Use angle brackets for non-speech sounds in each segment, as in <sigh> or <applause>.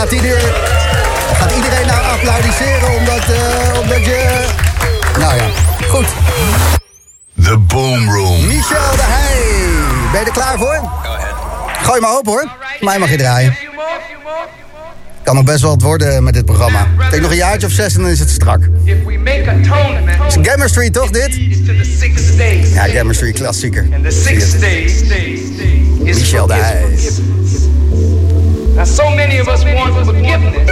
na tien uur gaat iedereen nou applaudisseren omdat, uh, omdat je... Nou ja, goed. The Boom Room. Michel de Heij. Ben je er klaar voor? Gooi maar op hoor. Mij mag je draaien. Kan nog best wel wat worden met dit programma. Denk nog een jaartje of zes en dan is het strak. Het is Gamma Street toch dit? Ja, Gamma Street klassieker. Michel de Heij. Now so many of us want forgiveness,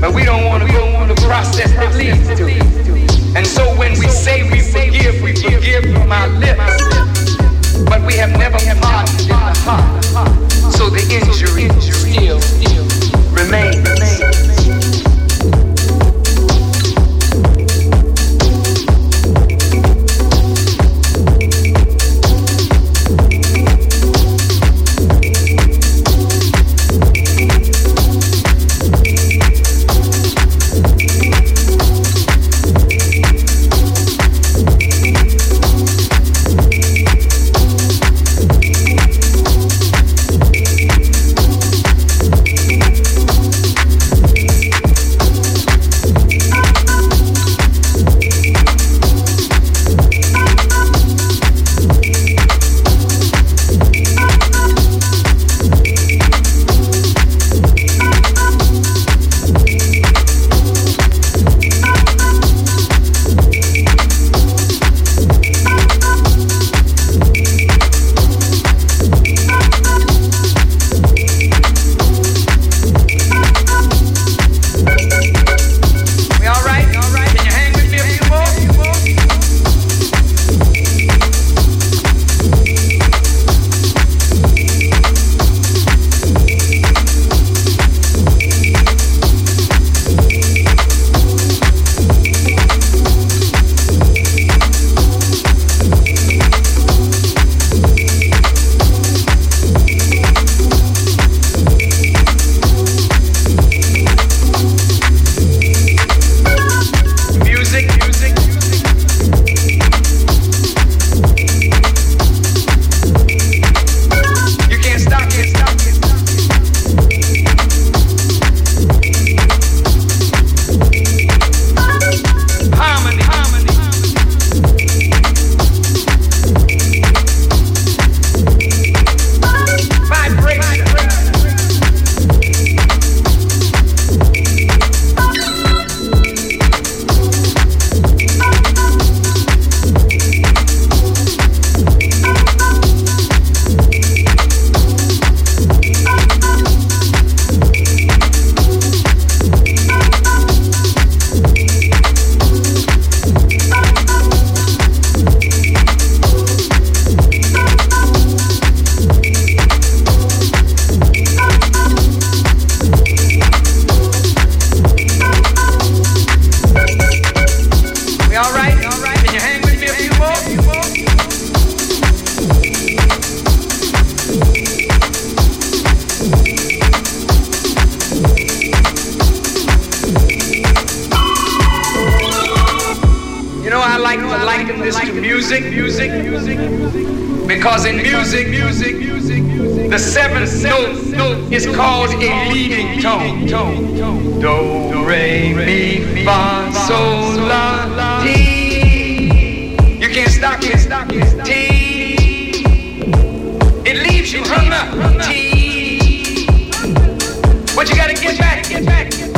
but we don't want to go through the process that leads to it. And so when we say we forgive, we forgive from our lips, but we have never pardoned in the heart. So the injury still remains. is called a leading tone. Do, re, mi, fa, sol, la, ti. You can't stop it. Ti. It leaves you hung up. Ti. But you gotta get back. Get back.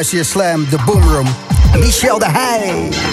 Luister je Slam, de Boomroom. Michel de Heij.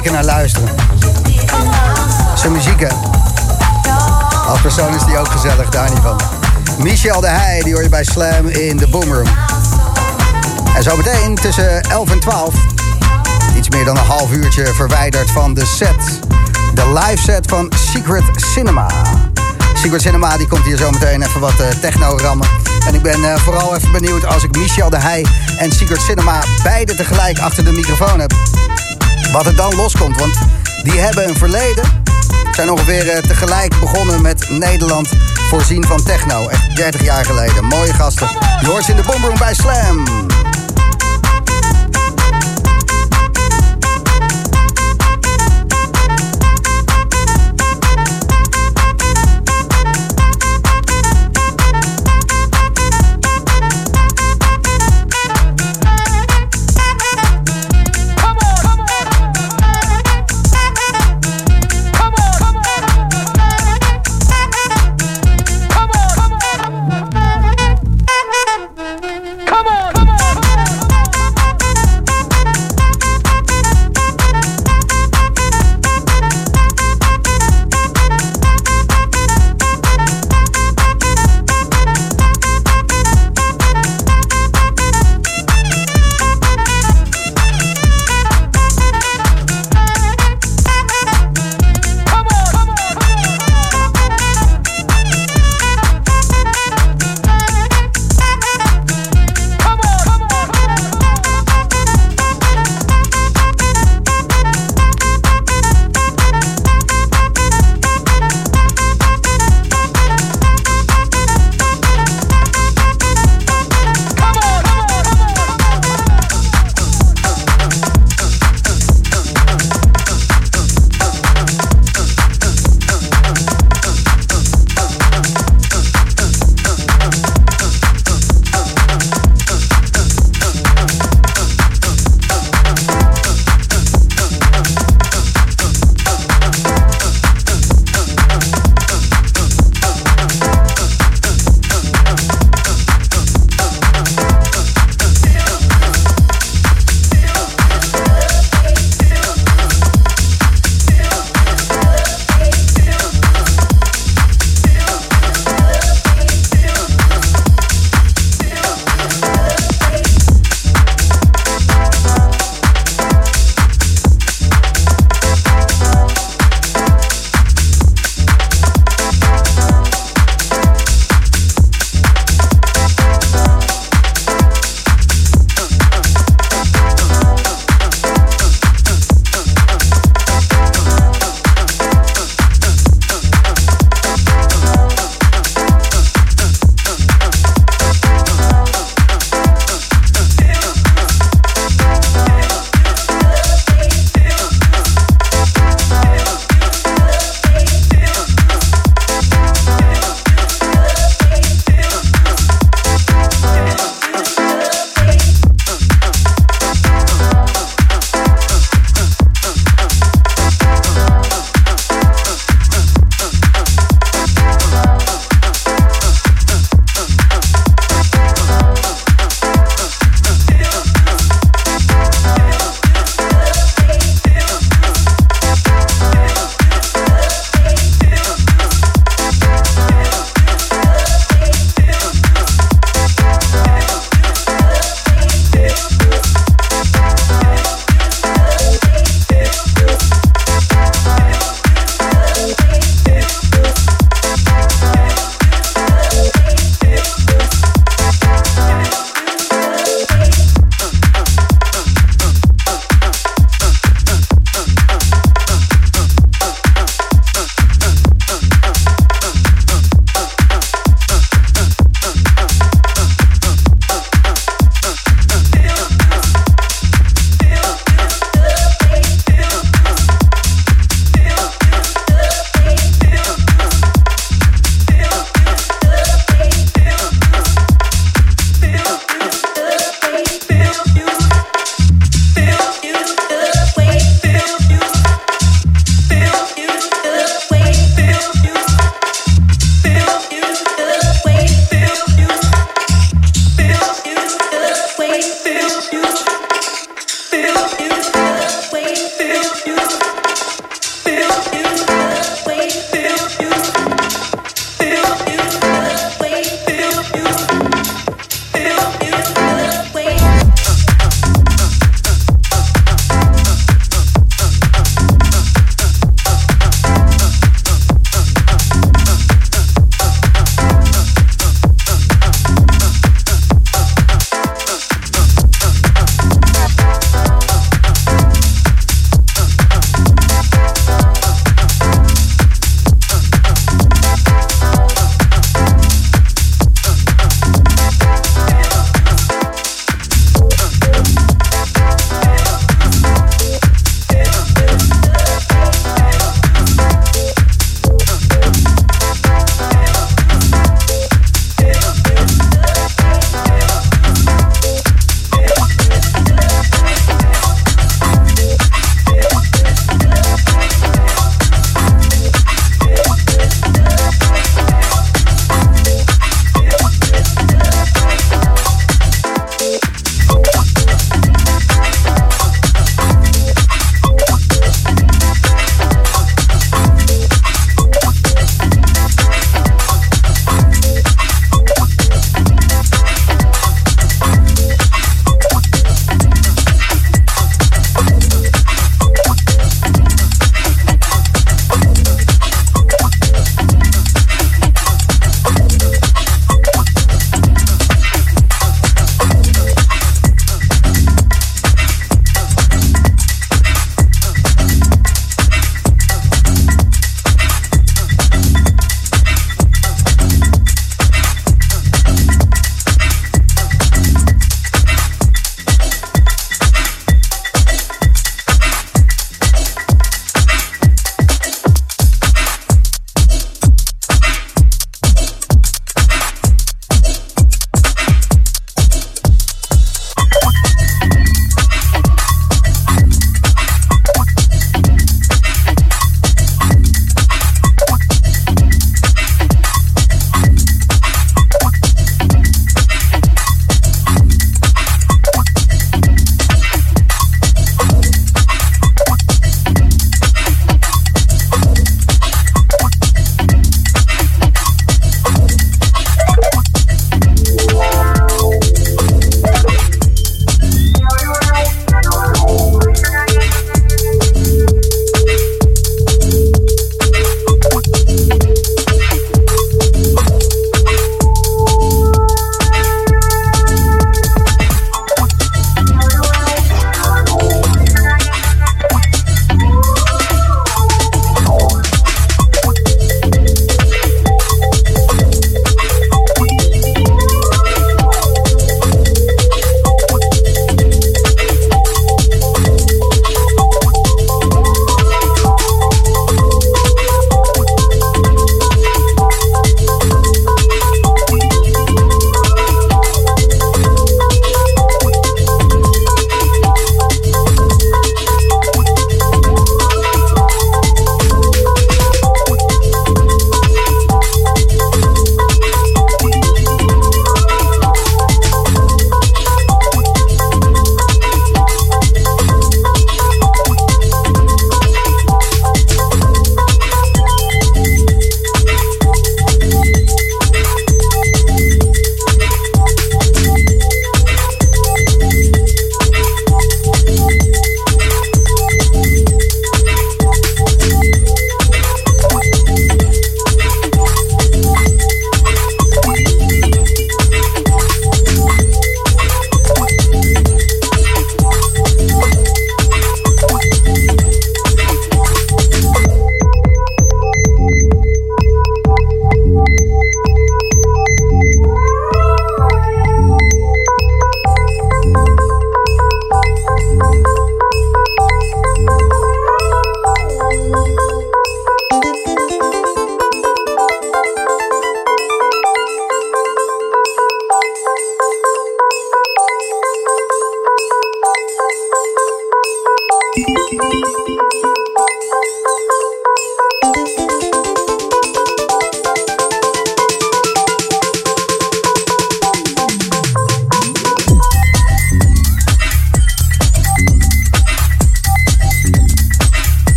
Er weken naar luisteren. Zijn muziek, hè? Als persoon is die ook gezellig, daar niet van. Michel de Heij, die hoor je bij Slam in de Boomroom. En zometeen tussen 11 en 12, iets meer dan een half uurtje verwijderd van de set. De live set van Secret Cinema. Secret Cinema die komt hier zometeen even wat uh, techno rammen. En ik ben uh, vooral even benieuwd als ik Michel de Heij en Secret Cinema beide tegelijk achter de microfoon heb. Wat er dan loskomt, want die hebben een verleden. Zijn ongeveer uh, tegelijk begonnen met Nederland voorzien van techno. Echt 30 jaar geleden. Mooie gasten. Ze in de boomroom bij Slam.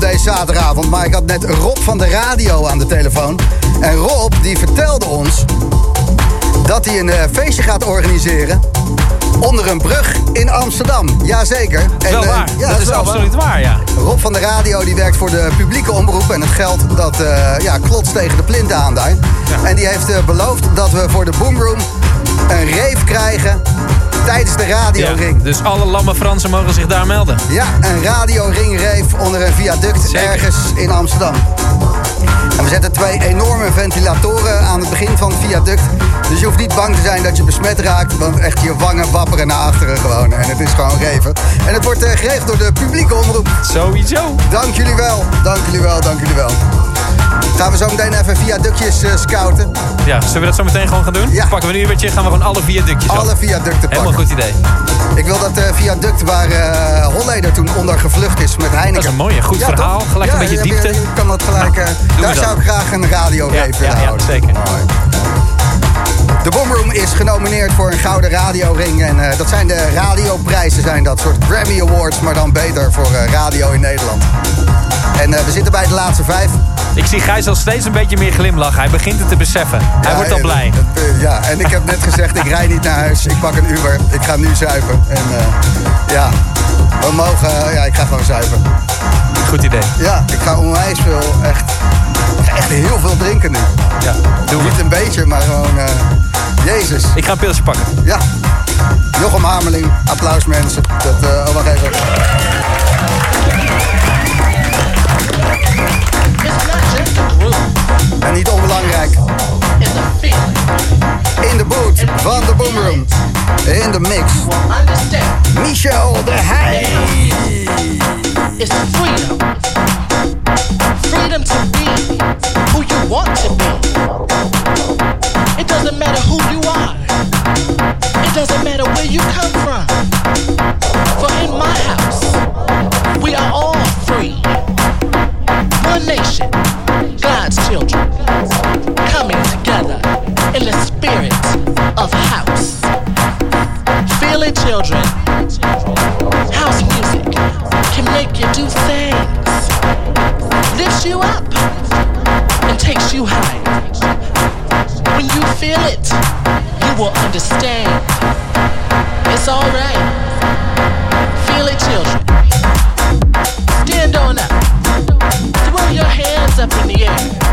Deze zaterdagavond. Maar ik had net Rob van de radio aan de telefoon. En Rob die vertelde ons dat hij een uh, feestje gaat organiseren onder een brug in Amsterdam. Jazeker. En, wel waar. Ja, dat, is, absoluut waar. ja. Rob van de radio die werkt voor de publieke omroep. En het geld dat ja, klotst tegen de plint aan daar. Ja. En die heeft beloofd dat we voor de Boomroom een reef krijgen tijdens de radioring. Ja, dus alle lamme Fransen mogen zich daar melden. Ja, een radioringreef onder een viaduct ergens in Amsterdam. En we zetten twee enorme ventilatoren aan het begin van het viaduct. Dus je hoeft niet bang te zijn dat je besmet raakt. Want echt je wangen wapperen naar achteren gewoon. En het is gewoon reven. En het wordt uh, geregeld door de publieke omroep. Sowieso. Dank jullie wel. Dank jullie wel. Dank jullie wel. Gaan we zo meteen even viaductjes uh, scouten. Ja, zullen we dat zo meteen gewoon gaan doen? Ja. Pakken we nu een beetje, gaan we gewoon alle viaductjes Alle viaducten pakken. Helemaal goed idee. Ik wil dat uh, viaduct waar uh, Holleder toen onder gevlucht is met Heineken. Dat is een mooie, goed verhaal. Gelijk een beetje diepte. Je, kan dat gelijk... daar zou ik graag een radio ja, ja, ja, zeker. De Boomroom is genomineerd voor een gouden radioring. En uh, dat zijn de radioprijzen, zijn dat soort Grammy Awards, maar dan beter voor uh, radio in Nederland. En uh, we zitten bij de laatste vijf. Ik zie Gijs al steeds een beetje meer glimlachen. Hij begint het te beseffen. Hij wordt al blij. ja, en ik heb net gezegd, ik rij niet naar huis. Ik pak een Uber. Ik ga nu zuipen. En ja, we mogen... ja, ik ga gewoon zuipen. Goed idee. Ja, ik ga onwijs veel, echt, echt heel veel drinken nu. Ja, doe Niet een beetje, maar gewoon... Jezus. Ik ga een pilsje pakken. Ja. Jochem Hameling. Applaus mensen. Dat, uh, oh, wacht even. En niet onbelangrijk. In de boot van de Boomroom. In de mix. Michel de Heij. It's freedom. Freedom to be who you want to be. It doesn't matter who you are. It doesn't matter where you come from. For in my house, we are all free. One nation, God's children, coming together in the spirit of house. Feel it, children. House music can make you do things, lifts you up, and takes you higher. When you feel it, you will understand. It's alright. Feel it, children. Stand on up. Throw your hands up in the air.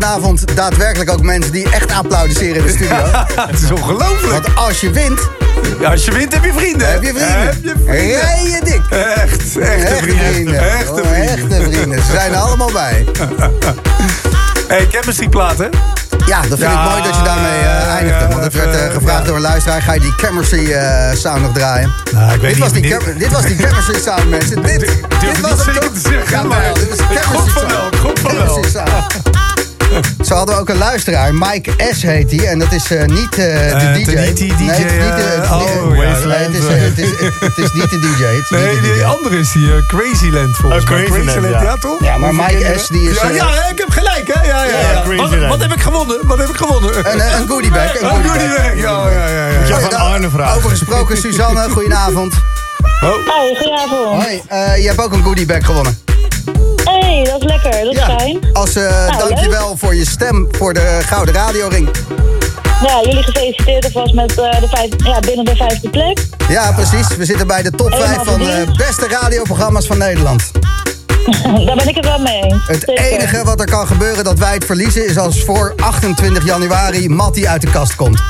Vanavond daadwerkelijk ook mensen die echt applaudisseren in de studio. <laughs> Het is ongelooflijk. Want als je wint, Ja, als je wint heb je vrienden. heb je vrienden. Heb je vrienden. Rij je dik. Echt, echte vrienden. Echte Oh, vrienden. echte vrienden. Ze zijn er allemaal bij. <laughs> Hey, chemistry platen. Ja, dat vind Ja, ik mooi dat je daarmee eh, eindigde. ja, Want het werd eh, gevraagd ja. door een luisteraar. Ga je die chemistry eh, sound nog draaien? Nou, ik weet dit, niet was die dit- dit was die <laughs> chemistry sound, mensen. Dit, dit was het dit was van wel. Chemistry sound. <clears throat> Zo hadden we ook een luisteraar, Mike S heet hij. En dat is eh, niet eh, de Eh, DJ. niet die DJ, nee, het is niet de, het- oh, ja, het, is, het, is, het is niet de DJ. Het is Nee, niet de die DJ. andere is die Crazyland volgens Oh, mij. Crazyland, ja. ja toch? Ja, maar Mike S. die is... Ja, ja, ik heb gelijk, hè? Ja, ja, ja. Crazyland. Wat, wat heb ik gewonnen? Wat heb ik gewonnen? Een, een goodie bag. Een <laughs> Oh, goodie. Ja, ja, ja. ja. Ja, van Arne vragen. Over gesproken, Suzanne, <laughs> goedenavond. Hoi, goedenavond. Hoi, eh, je hebt ook een goodie bag gewonnen. Hey, dat is lekker, dat is fijn. Als eh, dankjewel voor je stem voor de Gouden Radioring. Ja, jullie gefeliciteerd alvast met eh, de vijf, ja, binnen de vijfde plek. Ja, precies. We zitten bij de top 5 Helemaal van de verdiend. beste radioprogramma's van Nederland. <laughs> Daar ben ik het wel mee eens. Het Zeker. enige wat er kan gebeuren dat wij het verliezen... is als voor 28 januari Mattie uit de kast komt.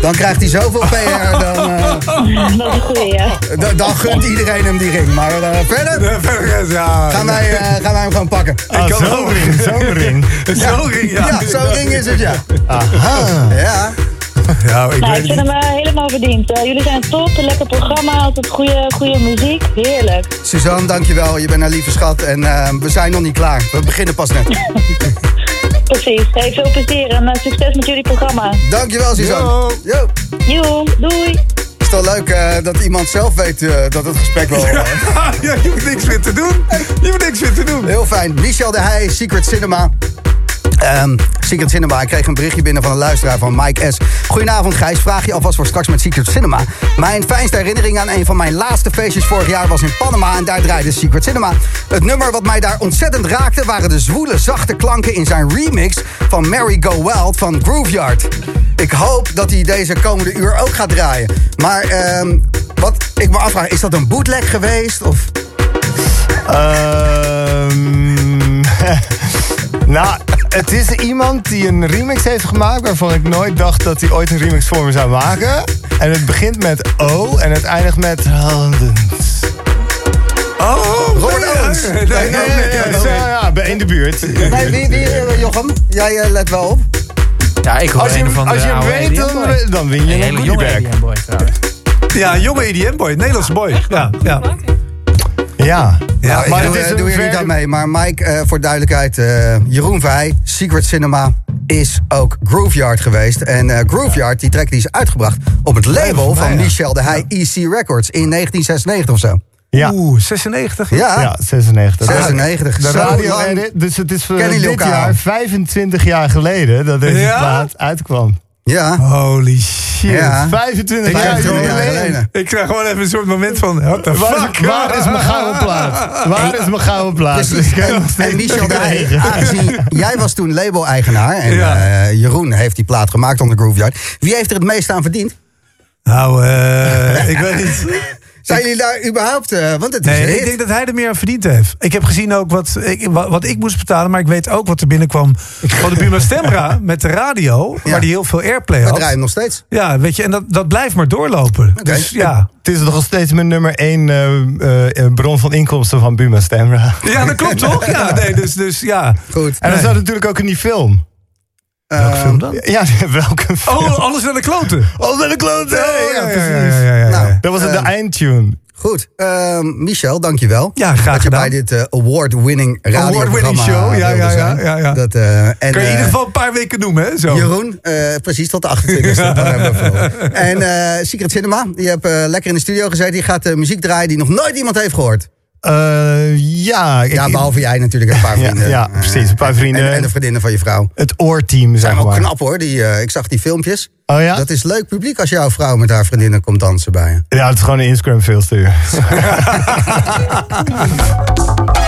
Dan krijgt hij zoveel PR, dan, <laughs> eh, Dat is een goeie, ja. d- dan gunt iedereen hem die ring. Maar eh, verder Verder is, ja. gaan wij, eh, gaan wij hem gewoon pakken. Ah, kan zo'n ring, zo'n <laughs> ring. Zo'n ring, ja. Ja, zo'n ring is het, ja. Aha. Ja, Ja, ik Nou, ik vind hem helemaal verdiend. Jullie zijn top, een lekker programma, altijd goede, goede muziek. Heerlijk. Suzanne, dankjewel. Je bent een lieve schat. En eh, we zijn nog niet klaar. We beginnen pas net. <laughs> Precies. Hey, veel plezier en eh, succes met jullie programma. Dankjewel, Suzanne. Yo. Yo. Joe, doei. Is toch leuk eh, dat iemand zelf weet eh, dat het gesprek wel... <laughs> Ja, je hoeft niks meer te doen. Je hoeft niks meer te doen. Heel fijn. Michel de Heij, Secret Cinema. Ehm, Secret Cinema, ik kreeg een berichtje binnen van een luisteraar van Mike S. Goedenavond Gijs, vraag je alvast voor straks met Secret Cinema. Mijn fijnste herinnering aan een van mijn laatste feestjes vorig jaar was in Panama en daar draaide Secret Cinema. Het nummer wat mij daar ontzettend raakte waren de zwoele, zachte klanken in zijn remix van Mary Go Wild van Grooveyard. Ik hoop dat hij deze komende uur ook gaat draaien. Maar ehm, wat ik me afvraag, is dat een bootleg geweest? Of Ehm, <laughs> nou, het is iemand die een remix heeft gemaakt... waarvan ik nooit dacht dat hij ooit een remix voor me zou maken. En het begint met O en het eindigt met... Haldens. Oh, Robert nee, Owens. nee, nee, Nee, nee, nee, nee, Ja, bij in de buurt. Nee, wie, wie eh, Jochem? Jij eh, let wel op. Ja, ik hoor Als je, een of andere als je hem weet, boy. dan, dan win je Een hele jonge bag. EDM boy trouwens. Ja, jonge EDM-boy, Nederlandse boy. Ja, ja. Ja, Ja, maar het doe, is eh, een doe je niet aan mee. Maar Mike, eh, voor duidelijkheid, eh, Jeroen Vrij, Secret Cinema is ook Grooveyard geweest. En eh, Grooveyard, die track die is uitgebracht op het label van. Michel de Heij EC Records in 1996 of zo. ja. Oeh, 96. Ja, Ja, 96. 96. De radio edit, dus het is voor dit jaar al? 25 jaar geleden dat deze Ja? plaat uitkwam. Ja, Holy shit. Ja. 25 Ik jaar krijg 25 jaar geleden. geleden. Ik krijg gewoon even een soort moment van, what the Waar fuck? is, waar is mijn gouden plaat? Waar is mijn gouden plaat? Heb En, Michel aangezien jij was toen label-eigenaar en Ja. eh, Jeroen heeft die plaat gemaakt onder Grooveyard. Wie heeft er het meest aan verdiend? Nou, eh, <laughs> ik weet niet. Zijn jullie daar überhaupt... eh, want het is Nee, ik denk dat hij er meer aan verdiend heeft. Ik heb gezien ook wat ik, wat, wat ik moest betalen, maar ik weet ook wat er binnenkwam van de <laughs> Buma Stemra met de radio, Ja. waar die heel veel airplay had. draaien nog steeds. Ja, weet je, en dat, dat blijft maar doorlopen. Dus ja. Het is nog steeds mijn nummer één eh, eh, bron van inkomsten van Buma Stemra. Ja, dat klopt toch? <laughs> Ja, nee, dus, dus ja. Goed. En dat zat natuurlijk ook in die film. Welke film dan? <laughs> Ja, <laughs> welke film? Oh, alles naar de kloten. Oh, met de klote! Oh, ja, precies. ja, ja. Nou, Dat was eh, de eindtune. Goed. Ehm, Michel, dankjewel. Ja, graag dat je gedaan. bij dit eh, award-winning radioprogramma Award-winning show, ja, ja, ja, zijn. ja, ja. Dat, eh, en, Kan je in eh, ieder geval een paar weken noemen, hè? Zo. Jeroen, eh, precies tot de 28e. <laughs> dan hebben we verloren. En eh, Secret Cinema, je hebt eh, lekker in de studio gezeten. Je gaat eh, muziek draaien die nog nooit iemand heeft gehoord. Eh, ja, Ja, behalve jij natuurlijk, een paar <laughs> vrienden. ja, Eh, precies, een paar vrienden. En, en de vriendinnen van je vrouw. het oorteam, zeg Zijn ook maar. knap hoor, die, eh, ik zag die filmpjes. Oh ja? Dat is leuk publiek als jouw vrouw met haar vriendinnen komt dansen bij je. Ja, het is gewoon een Instagram filter. <laughs> <laughs>